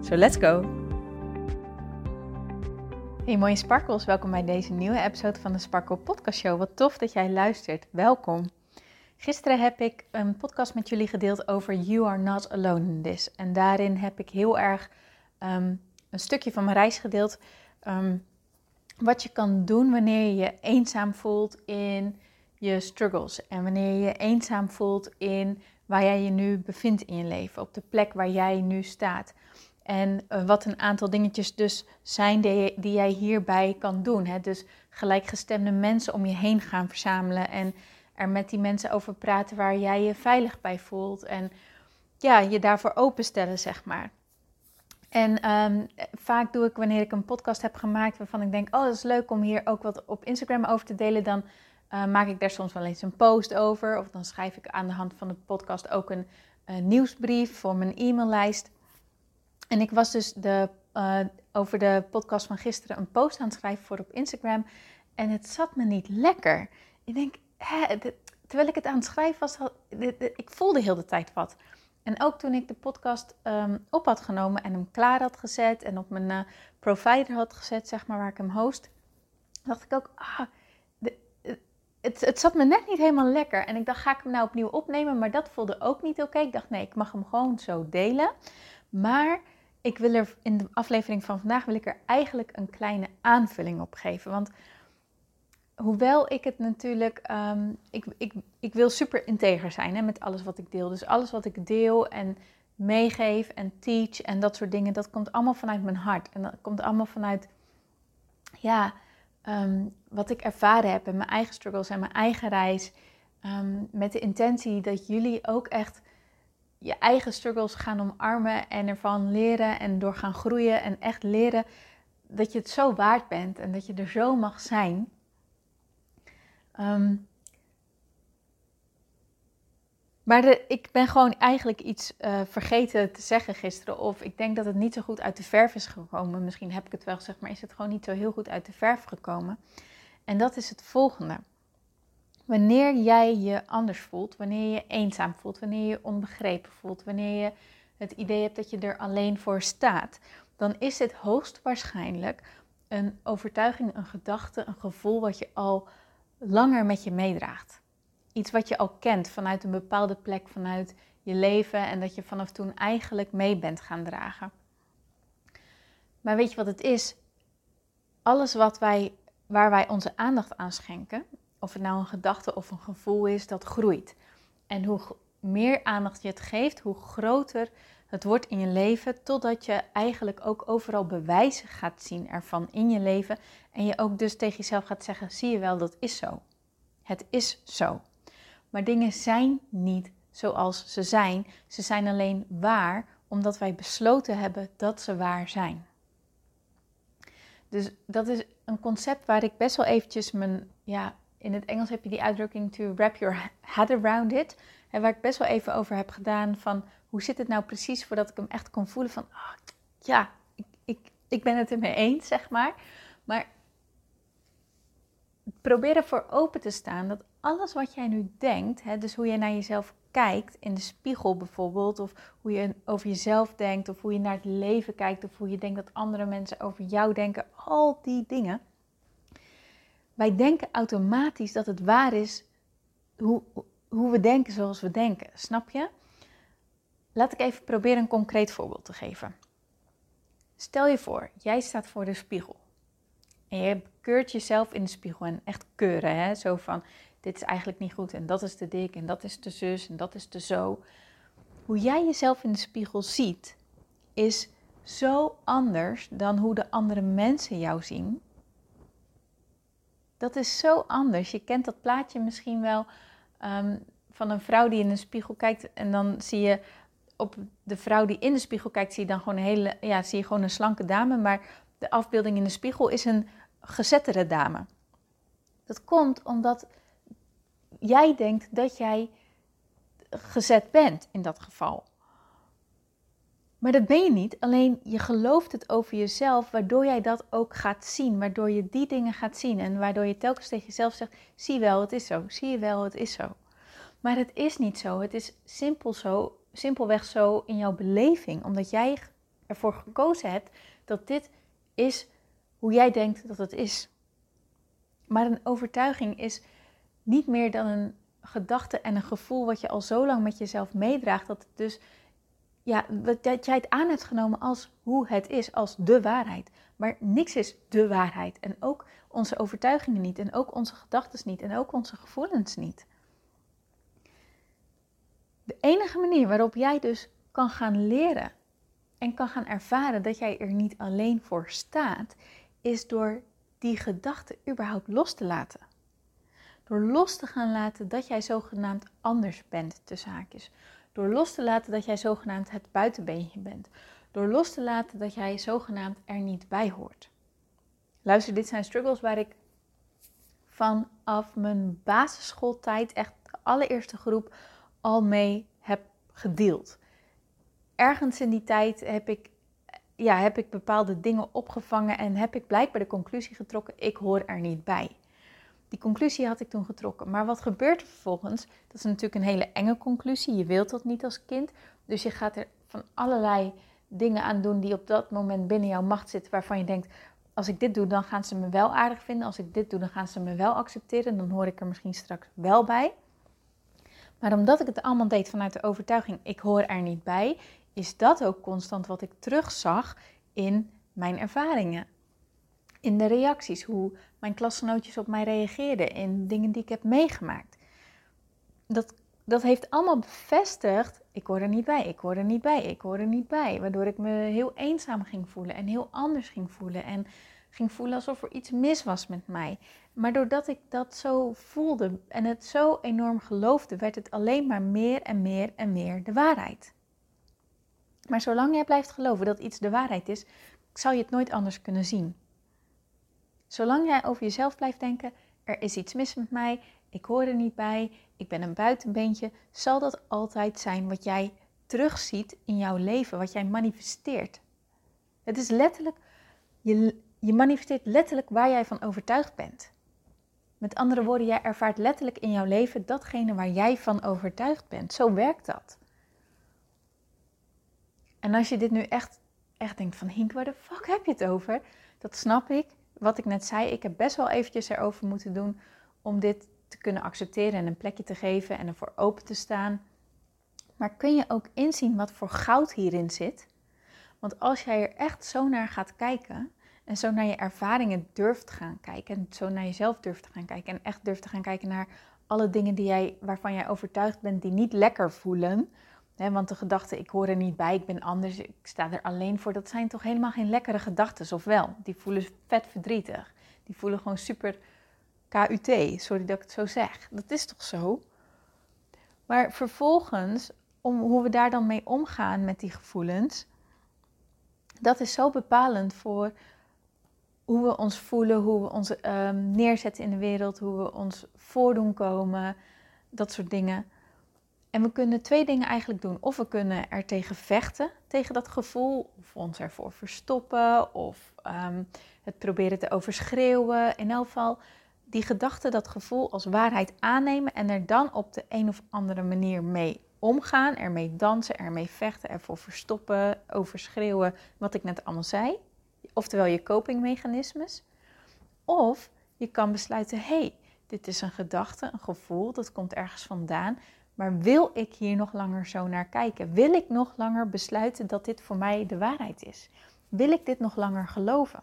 So let's go! Hey mooie sparkles, welkom bij deze nieuwe episode van de Sparkle Podcast Show. Wat tof dat jij luistert. Welkom. Gisteren heb ik een podcast met jullie gedeeld over You Are Not Alone in This. En daarin heb ik heel erg ehm, een stukje van mijn reis gedeeld. Ehm, wat je kan doen wanneer je je eenzaam voelt in je struggles. En wanneer je je eenzaam voelt in waar jij je nu bevindt in je leven. Op de plek waar jij nu staat. En uh, wat een aantal dingetjes dus zijn die, die jij hierbij kan doen. Hè? Dus gelijkgestemde mensen om je heen gaan verzamelen. En er met die mensen over praten waar jij je veilig bij voelt. En ja, je daarvoor openstellen, zeg maar. En um, vaak doe ik wanneer ik een podcast heb gemaakt waarvan ik denk, oh, dat is leuk om hier ook wat op Instagram over te delen, dan uh, maak ik daar soms wel eens een post over. Of dan schrijf ik aan de hand van de podcast ook een uh, nieuwsbrief voor mijn e-maillijst. En ik was dus de, uh, over de podcast van gisteren een post aan het schrijven voor op Instagram. En het zat me niet lekker. Ik denk, hè, terwijl ik het aan het schrijven was, had, ik voelde heel de tijd wat. En ook toen ik de podcast um, op had genomen en hem klaar had gezet en op mijn uh, provider had gezet, zeg maar, waar ik hem host, dacht ik ook, ah, het, het, zat me net niet helemaal lekker. En ik dacht, ga ik hem nou opnieuw opnemen? Maar dat voelde ook niet oké. Ik dacht, nee, ik mag hem gewoon zo delen. Maar ik wil er in de aflevering van vandaag wil ik er eigenlijk een kleine aanvulling op geven. Want hoewel ik het natuurlijk, um, ik, ik, ik wil super integer zijn hè, met alles wat ik deel. Dus alles wat ik deel en meegeef en teach en dat soort dingen, dat komt allemaal vanuit mijn hart. En dat komt allemaal vanuit, ja, um, wat ik ervaren heb en mijn eigen struggles en mijn eigen reis. Um, met de intentie dat jullie ook echt je eigen struggles gaan omarmen en ervan leren en door gaan groeien en echt leren dat je het zo waard bent en dat je er zo mag zijn. Um, maar ik ben gewoon eigenlijk iets uh, vergeten te zeggen gisteren. Of ik denk dat het niet zo goed uit de verf is gekomen. Misschien heb ik het wel gezegd, maar is het gewoon niet zo heel goed uit de verf gekomen. En dat is het volgende. Wanneer jij je anders voelt, wanneer je eenzaam voelt, wanneer je je onbegrepen voelt, wanneer je het idee hebt dat je er alleen voor staat, dan is dit hoogstwaarschijnlijk een overtuiging, een gedachte, een gevoel wat je al langer met je meedraagt. Iets wat je al kent vanuit een bepaalde plek, vanuit je leven en dat je vanaf toen eigenlijk mee bent gaan dragen. Maar weet je wat het is? Alles wat wij, waar wij onze aandacht aan schenken, of het nou een gedachte of een gevoel is, dat groeit. En hoe meer aandacht je het geeft, hoe groter het wordt in je leven, totdat je eigenlijk ook overal bewijzen gaat zien ervan in je leven. En je ook dus tegen jezelf gaat zeggen: zie je wel, dat is zo. Het is zo. Maar dingen zijn niet zoals ze zijn. Ze zijn alleen waar omdat wij besloten hebben dat ze waar zijn. Dus dat is een concept waar ik best wel eventjes mijn, ja, in het Engels heb je die uitdrukking to wrap your head around it. En waar ik best wel even over heb gedaan van hoe zit het nou precies voordat ik hem echt kon voelen van, oh, ja, ik, ik, ik ben het ermee eens, zeg maar. Maar probeer ervoor open te staan dat alles wat jij nu denkt, hè, dus hoe je naar jezelf kijkt in de spiegel bijvoorbeeld, of hoe je over jezelf denkt, of hoe je naar het leven kijkt, of hoe je denkt dat andere mensen over jou denken, al die dingen. Wij denken automatisch dat het waar is hoe, hoe we denken zoals we denken, snap je? Laat ik even proberen een concreet voorbeeld te geven. Stel je voor, jij staat voor de spiegel. En je keurt jezelf in de spiegel en echt keuren, hè? zo van dit is eigenlijk niet goed en dat is te dik en dat is te zus en dat is te zo. Hoe jij jezelf in de spiegel ziet, is zo anders dan hoe de andere mensen jou zien. Dat is zo anders. Je kent dat plaatje misschien wel um, van een vrouw die in de spiegel kijkt en dan zie je op de vrouw die in de spiegel kijkt, zie je dan gewoon een hele, ja, zie je gewoon een slanke dame. Maar de afbeelding in de spiegel is een gezettere dame. Dat komt omdat jij denkt dat jij gezet bent in dat geval. Maar dat ben je niet, alleen je gelooft het over jezelf, waardoor jij dat ook gaat zien, waardoor je die dingen gaat zien en waardoor je telkens tegen jezelf zegt: zie wel, het is zo, zie je wel, het is zo. Maar het is niet zo, het is simpel zo, simpelweg zo in jouw beleving, omdat jij ervoor gekozen hebt dat dit is hoe jij denkt dat het is. Maar een overtuiging is niet meer dan een gedachte en een gevoel wat je al zo lang met jezelf meedraagt, dat het dus ja, dat jij het aan hebt genomen als hoe het is, als de waarheid. Maar niks is de waarheid. En ook onze overtuigingen niet. En ook onze gedachten niet. En ook onze gevoelens niet. De enige manier waarop jij dus kan gaan leren en kan gaan ervaren dat jij er niet alleen voor staat, is door die gedachten überhaupt los te laten. Door los te gaan laten dat jij zogenaamd anders bent, tussen haakjes. Door los te laten dat jij zogenaamd het buitenbeentje bent. Door los te laten dat jij zogenaamd er niet bij hoort. Luister, dit zijn struggles waar ik vanaf mijn basisschooltijd, echt de allereerste groep, al mee heb gedeeld. Ergens in die tijd heb ik, ja, heb ik bepaalde dingen opgevangen en heb ik blijkbaar de conclusie getrokken: ik hoor er niet bij. Die conclusie had ik toen getrokken. Maar wat gebeurt er vervolgens? Dat is natuurlijk een hele enge conclusie. Je wilt dat niet als kind. Dus je gaat er van allerlei dingen aan doen die op dat moment binnen jouw macht zitten. Waarvan je denkt, als ik dit doe, dan gaan ze me wel aardig vinden. Als ik dit doe, dan gaan ze me wel accepteren. Dan hoor ik er misschien straks wel bij. Maar omdat ik het allemaal deed vanuit de overtuiging, ik hoor er niet bij, is dat ook constant wat ik terugzag in mijn ervaringen in de reacties, hoe mijn klasgenootjes op mij reageerden, in dingen die ik heb meegemaakt. Dat, dat heeft allemaal bevestigd, ik hoor er niet bij, ik hoor er niet bij, ik hoor er niet bij. Waardoor ik me heel eenzaam ging voelen en heel anders ging voelen en ging voelen alsof er iets mis was met mij. Maar doordat ik dat zo voelde en het zo enorm geloofde, werd het alleen maar meer en meer en meer de waarheid. Maar zolang jij blijft geloven dat iets de waarheid is, zal je het nooit anders kunnen zien. Zolang jij over jezelf blijft denken, er is iets mis met mij, ik hoor er niet bij, ik ben een buitenbeentje, zal dat altijd zijn wat jij terugziet in jouw leven, wat jij manifesteert. Het is letterlijk, je, je manifesteert letterlijk waar jij van overtuigd bent. Met andere woorden, jij ervaart letterlijk in jouw leven datgene waar jij van overtuigd bent. Zo werkt dat. En als je dit nu echt, echt denkt van Hink, waar de fuck heb je het over? Dat snap ik wat ik net zei, ik heb best wel eventjes erover moeten doen om dit te kunnen accepteren en een plekje te geven en ervoor open te staan. Maar kun je ook inzien wat voor goud hierin zit? Want als jij er echt zo naar gaat kijken en zo naar je ervaringen durft gaan kijken en zo naar jezelf durft te gaan kijken en echt durft te gaan kijken naar alle dingen die jij, waarvan jij overtuigd bent die niet lekker voelen, want de gedachte, ik hoor er niet bij, ik ben anders, ik sta er alleen voor, dat zijn toch helemaal geen lekkere gedachten, of wel? Die voelen vet verdrietig. Die voelen gewoon super KUT, sorry dat ik het zo zeg. Dat is toch zo? Maar vervolgens, om, hoe we daar dan mee omgaan met die gevoelens, dat is zo bepalend voor hoe we ons voelen, hoe we ons um, neerzetten in de wereld, hoe we ons voordoen komen, dat soort dingen. En we kunnen twee dingen eigenlijk doen. Of we kunnen er tegen vechten, tegen dat gevoel, of ons ervoor verstoppen, of ehm, het proberen te overschreeuwen. In elk geval die gedachte, dat gevoel als waarheid aannemen en er dan op de een of andere manier mee omgaan, ermee dansen, ermee vechten, ervoor verstoppen, overschreeuwen, wat ik net allemaal zei. Oftewel je copingmechanismes. Of je kan besluiten, hé, hey, dit is een gedachte, een gevoel, dat komt ergens vandaan. Maar wil ik hier nog langer zo naar kijken? Wil ik nog langer besluiten dat dit voor mij de waarheid is? Wil ik dit nog langer geloven?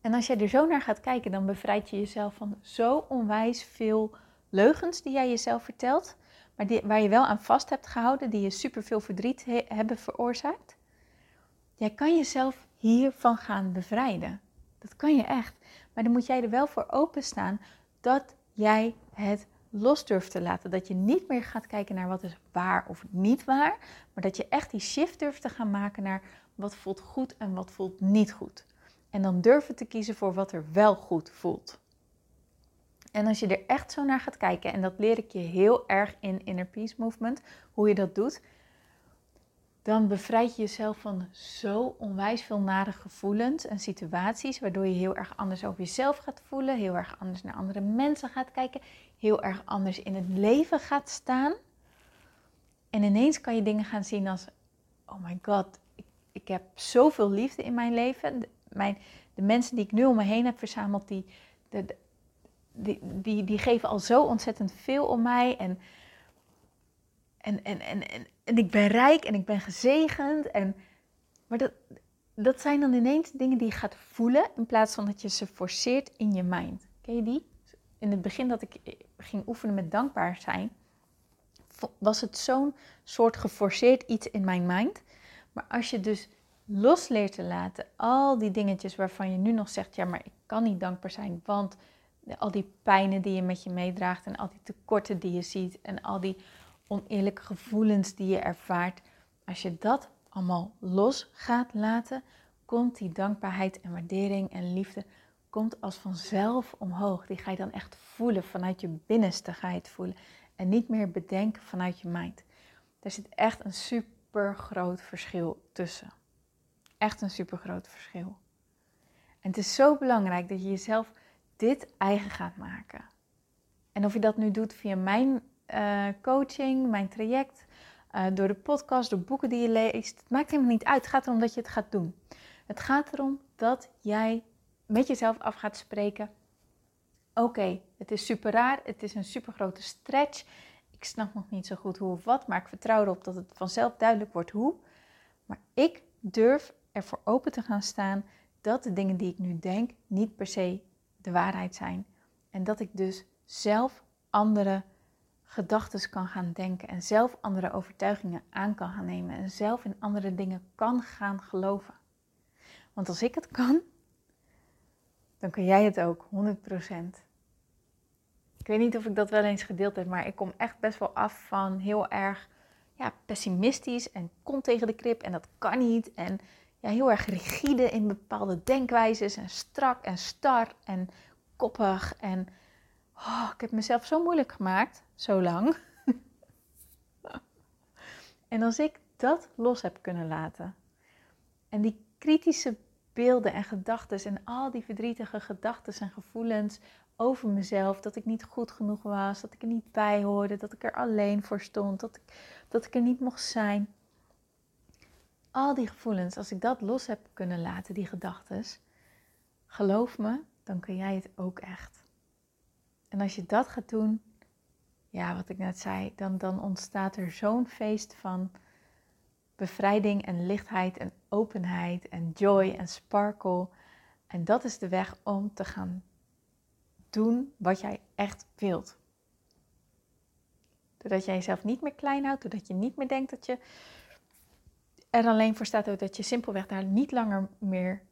En als jij er zo naar gaat kijken, dan bevrijd je jezelf van zo onwijs veel leugens die jij jezelf vertelt, maar die, waar je wel aan vast hebt gehouden, die je superveel verdriet hebben veroorzaakt. Jij kan jezelf hiervan gaan bevrijden. Dat kan je echt. Maar dan moet jij er wel voor openstaan dat jij het los durft te laten. Dat je niet meer gaat kijken naar wat is waar of niet waar. Maar dat je echt die shift durft te gaan maken naar wat voelt goed en wat voelt niet goed. En dan durven te kiezen voor wat er wel goed voelt. En als je er echt zo naar gaat kijken, en dat leer ik je heel erg in Inner Peace Movement, hoe je dat doet, dan bevrijd je jezelf van zo onwijs veel nare gevoelens en situaties, waardoor je heel erg anders over jezelf gaat voelen, heel erg anders naar andere mensen gaat kijken, heel erg anders in het leven gaat staan. En ineens kan je dingen gaan zien als, oh my god, ik, ik heb zoveel liefde in mijn leven. De, mijn, de mensen die ik nu om me heen heb verzameld, die, die, die, die geven al zo ontzettend veel om mij. En, en, en, en, en, en ik ben rijk en ik ben gezegend. En, maar dat, dat zijn dan ineens dingen die je gaat voelen in plaats van dat je ze forceert in je mind. Ken je die? In het begin dat ik ging oefenen met dankbaar zijn, was het zo'n soort geforceerd iets in mijn mind. Maar als je dus los leert te laten, al die dingetjes waarvan je nu nog zegt, ja, maar ik kan niet dankbaar zijn, want al die pijnen die je met je meedraagt en al die tekorten die je ziet en al die oneerlijke gevoelens die je ervaart, als je dat allemaal los gaat laten, komt die dankbaarheid en waardering en liefde komt als vanzelf omhoog. Die ga je dan echt voelen vanuit je binnenste ga je het voelen en niet meer bedenken vanuit je mind. Er zit echt een super groot verschil tussen. Echt een super groot verschil. En het is zo belangrijk dat je jezelf dit eigen gaat maken. En of je dat nu doet via mijn uh, coaching, mijn traject, uh, door de podcast, door boeken die je leest, het maakt helemaal niet uit. Het gaat erom dat je het gaat doen. Het gaat erom dat jij met jezelf af gaat spreken. Oké, het is super raar, het is een super grote stretch. Ik snap nog niet zo goed hoe of wat, maar ik vertrouw erop dat het vanzelf duidelijk wordt hoe. Maar ik durf ervoor open te gaan staan dat de dingen die ik nu denk niet per se de waarheid zijn. En dat ik dus zelf andere gedachten kan gaan denken en zelf andere overtuigingen aan kan gaan nemen en zelf in andere dingen kan gaan geloven. Want als ik het kan, dan kun jij het ook, 100%. Ik weet niet of ik dat wel eens gedeeld heb, maar ik kom echt best wel af van heel erg ja, pessimistisch en kom tegen de krip en dat kan niet. En ja, heel erg rigide in bepaalde denkwijzes en strak en star en koppig. En oh, ik heb mezelf zo moeilijk gemaakt, zo lang. en als ik dat los heb kunnen laten en die kritische beelden en gedachten en al die verdrietige gedachten en gevoelens over mezelf, dat ik niet goed genoeg was, dat ik er niet bij hoorde, dat ik er alleen voor stond, dat ik, dat ik er niet mocht zijn al die gevoelens, als ik dat los heb kunnen laten, die gedachten, geloof me, dan kun jij het ook echt. En als je dat gaat doen, ja, wat ik net zei, dan, dan ontstaat er zo'n feest van bevrijding en lichtheid en openheid en joy en sparkle. En dat is de weg om te gaan doen wat jij echt wilt. Doordat jij jezelf niet meer klein houdt, doordat je niet meer denkt dat je er alleen voor staat dat je simpelweg daar niet langer meer,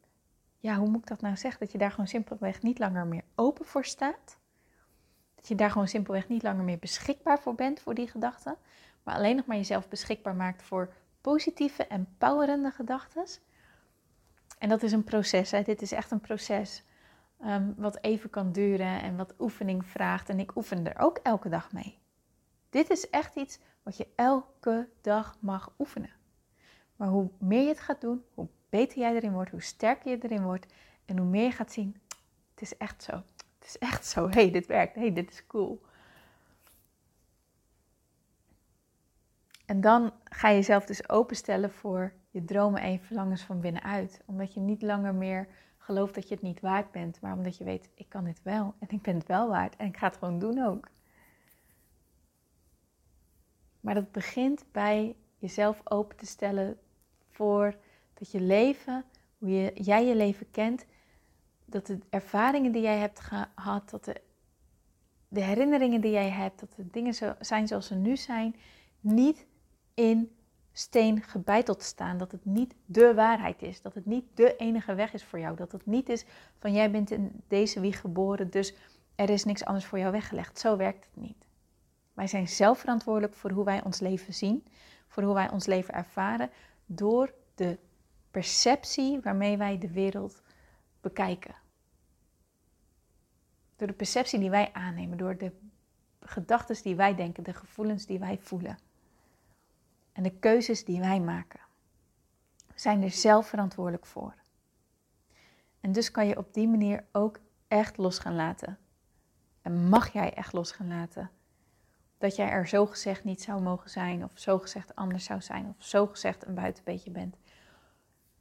ja, hoe moet ik dat nou zeggen? Dat je daar gewoon simpelweg niet langer meer open voor staat. Dat je daar gewoon simpelweg niet langer meer beschikbaar voor bent voor die gedachten. Maar alleen nog maar jezelf beschikbaar maakt voor positieve en powerende gedachten. En dat is een proces. Hè? Dit is echt een proces um, wat even kan duren en wat oefening vraagt. En ik oefen er ook elke dag mee. Dit is echt iets wat je elke dag mag oefenen. Maar hoe meer je het gaat doen, hoe beter jij erin wordt, hoe sterker je erin wordt en hoe meer je gaat zien, het is echt zo. Het is echt zo. hey, dit werkt. hey, dit is cool. En dan ga je jezelf dus openstellen voor je dromen en verlangens van binnenuit. Omdat je niet langer meer gelooft dat je het niet waard bent, maar omdat je weet, ik kan dit wel en ik ben het wel waard en ik ga het gewoon doen ook. Maar dat begint bij jezelf open te stellen voor dat je leven, hoe je, jij je leven kent, dat de ervaringen die jij hebt gehad, dat de, de herinneringen die jij hebt, dat de dingen zo, zijn zoals ze nu zijn, niet in steen gebeiteld staan. Dat het niet de waarheid is. Dat het niet de enige weg is voor jou. Dat het niet is van jij bent in deze wieg geboren, dus er is niks anders voor jou weggelegd. Zo werkt het niet. Wij zijn zelf verantwoordelijk voor hoe wij ons leven zien, voor hoe wij ons leven ervaren, door de perceptie waarmee wij de wereld bekijken. Door de perceptie die wij aannemen, door de gedachten die wij denken, de gevoelens die wij voelen. En de keuzes die wij maken. We zijn er zelf verantwoordelijk voor. En dus kan je op die manier ook echt los gaan laten. En mag jij echt los gaan laten. Dat jij er zo gezegd niet zou mogen zijn, of zo gezegd anders zou zijn, of zo gezegd een buitenbeetje bent.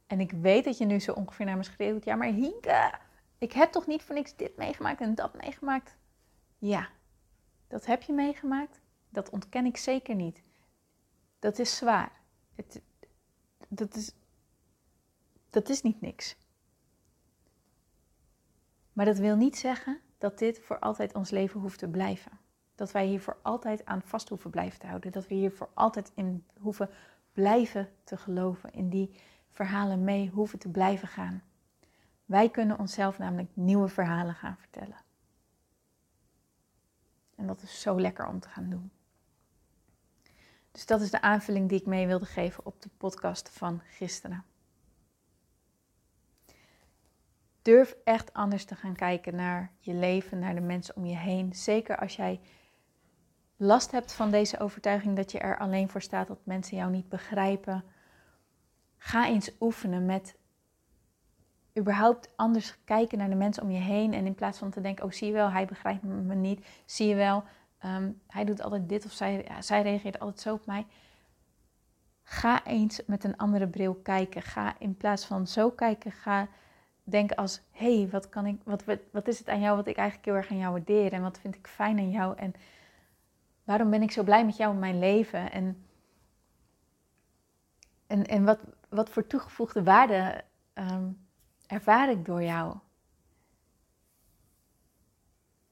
En ik weet dat je nu zo ongeveer naar me schreeuwt: ja, maar Hinke, ik heb toch niet voor niks dit meegemaakt en dat meegemaakt? Ja, dat heb je meegemaakt. Dat ontken ik zeker niet. Dat is zwaar. Het, dat, is, dat is niet niks. Maar dat wil niet zeggen dat dit voor altijd ons leven hoeft te blijven. Dat wij hier voor altijd aan vast hoeven blijven te houden. Dat we hier voor altijd in hoeven blijven te geloven. In die verhalen mee hoeven te blijven gaan. Wij kunnen onszelf namelijk nieuwe verhalen gaan vertellen. En dat is zo lekker om te gaan doen. Dus dat is de aanvulling die ik mee wilde geven op de podcast van gisteren. Durf echt anders te gaan kijken naar je leven, naar de mensen om je heen. Zeker als jij last hebt van deze overtuiging dat je er alleen voor staat dat mensen jou niet begrijpen. Ga eens oefenen met überhaupt anders kijken naar de mensen om je heen. En in plaats van te denken, oh zie je wel, hij begrijpt me niet. Zie je wel, ehm, hij doet altijd dit of zij, zij reageert altijd zo op mij. Ga eens met een andere bril kijken. Ga in plaats van zo kijken, ga denken als, hé, hey, wat, kan ik, wat, wat is het aan jou wat ik eigenlijk heel erg aan jou waardeer? En wat vind ik fijn aan jou? En waarom ben ik zo blij met jou in mijn leven? En, en, en wat, wat voor toegevoegde waarde ehm, ervaar ik door jou?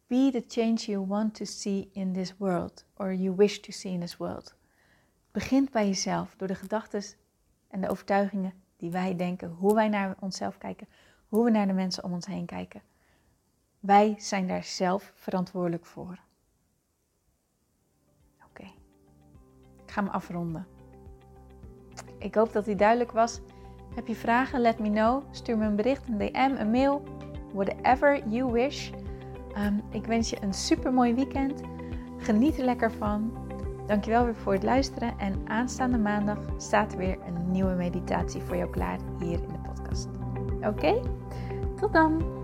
Be the change you want to see in this world, or you wish to see in this world. Begint bij jezelf, door de gedachten en de overtuigingen die wij denken, hoe wij naar onszelf kijken, hoe we naar de mensen om ons heen kijken. Wij zijn daar zelf verantwoordelijk voor. Oké, ik ga me afronden. Ik hoop dat die duidelijk was. Heb je vragen? Let me know. Stuur me een bericht, een DM, een mail, whatever you wish. Um, ik wens je een super mooi weekend. Geniet er lekker van. Dankjewel weer voor het luisteren. En aanstaande maandag staat er weer een nieuwe meditatie voor jou klaar hier in de podcast. Oké? Tot dan!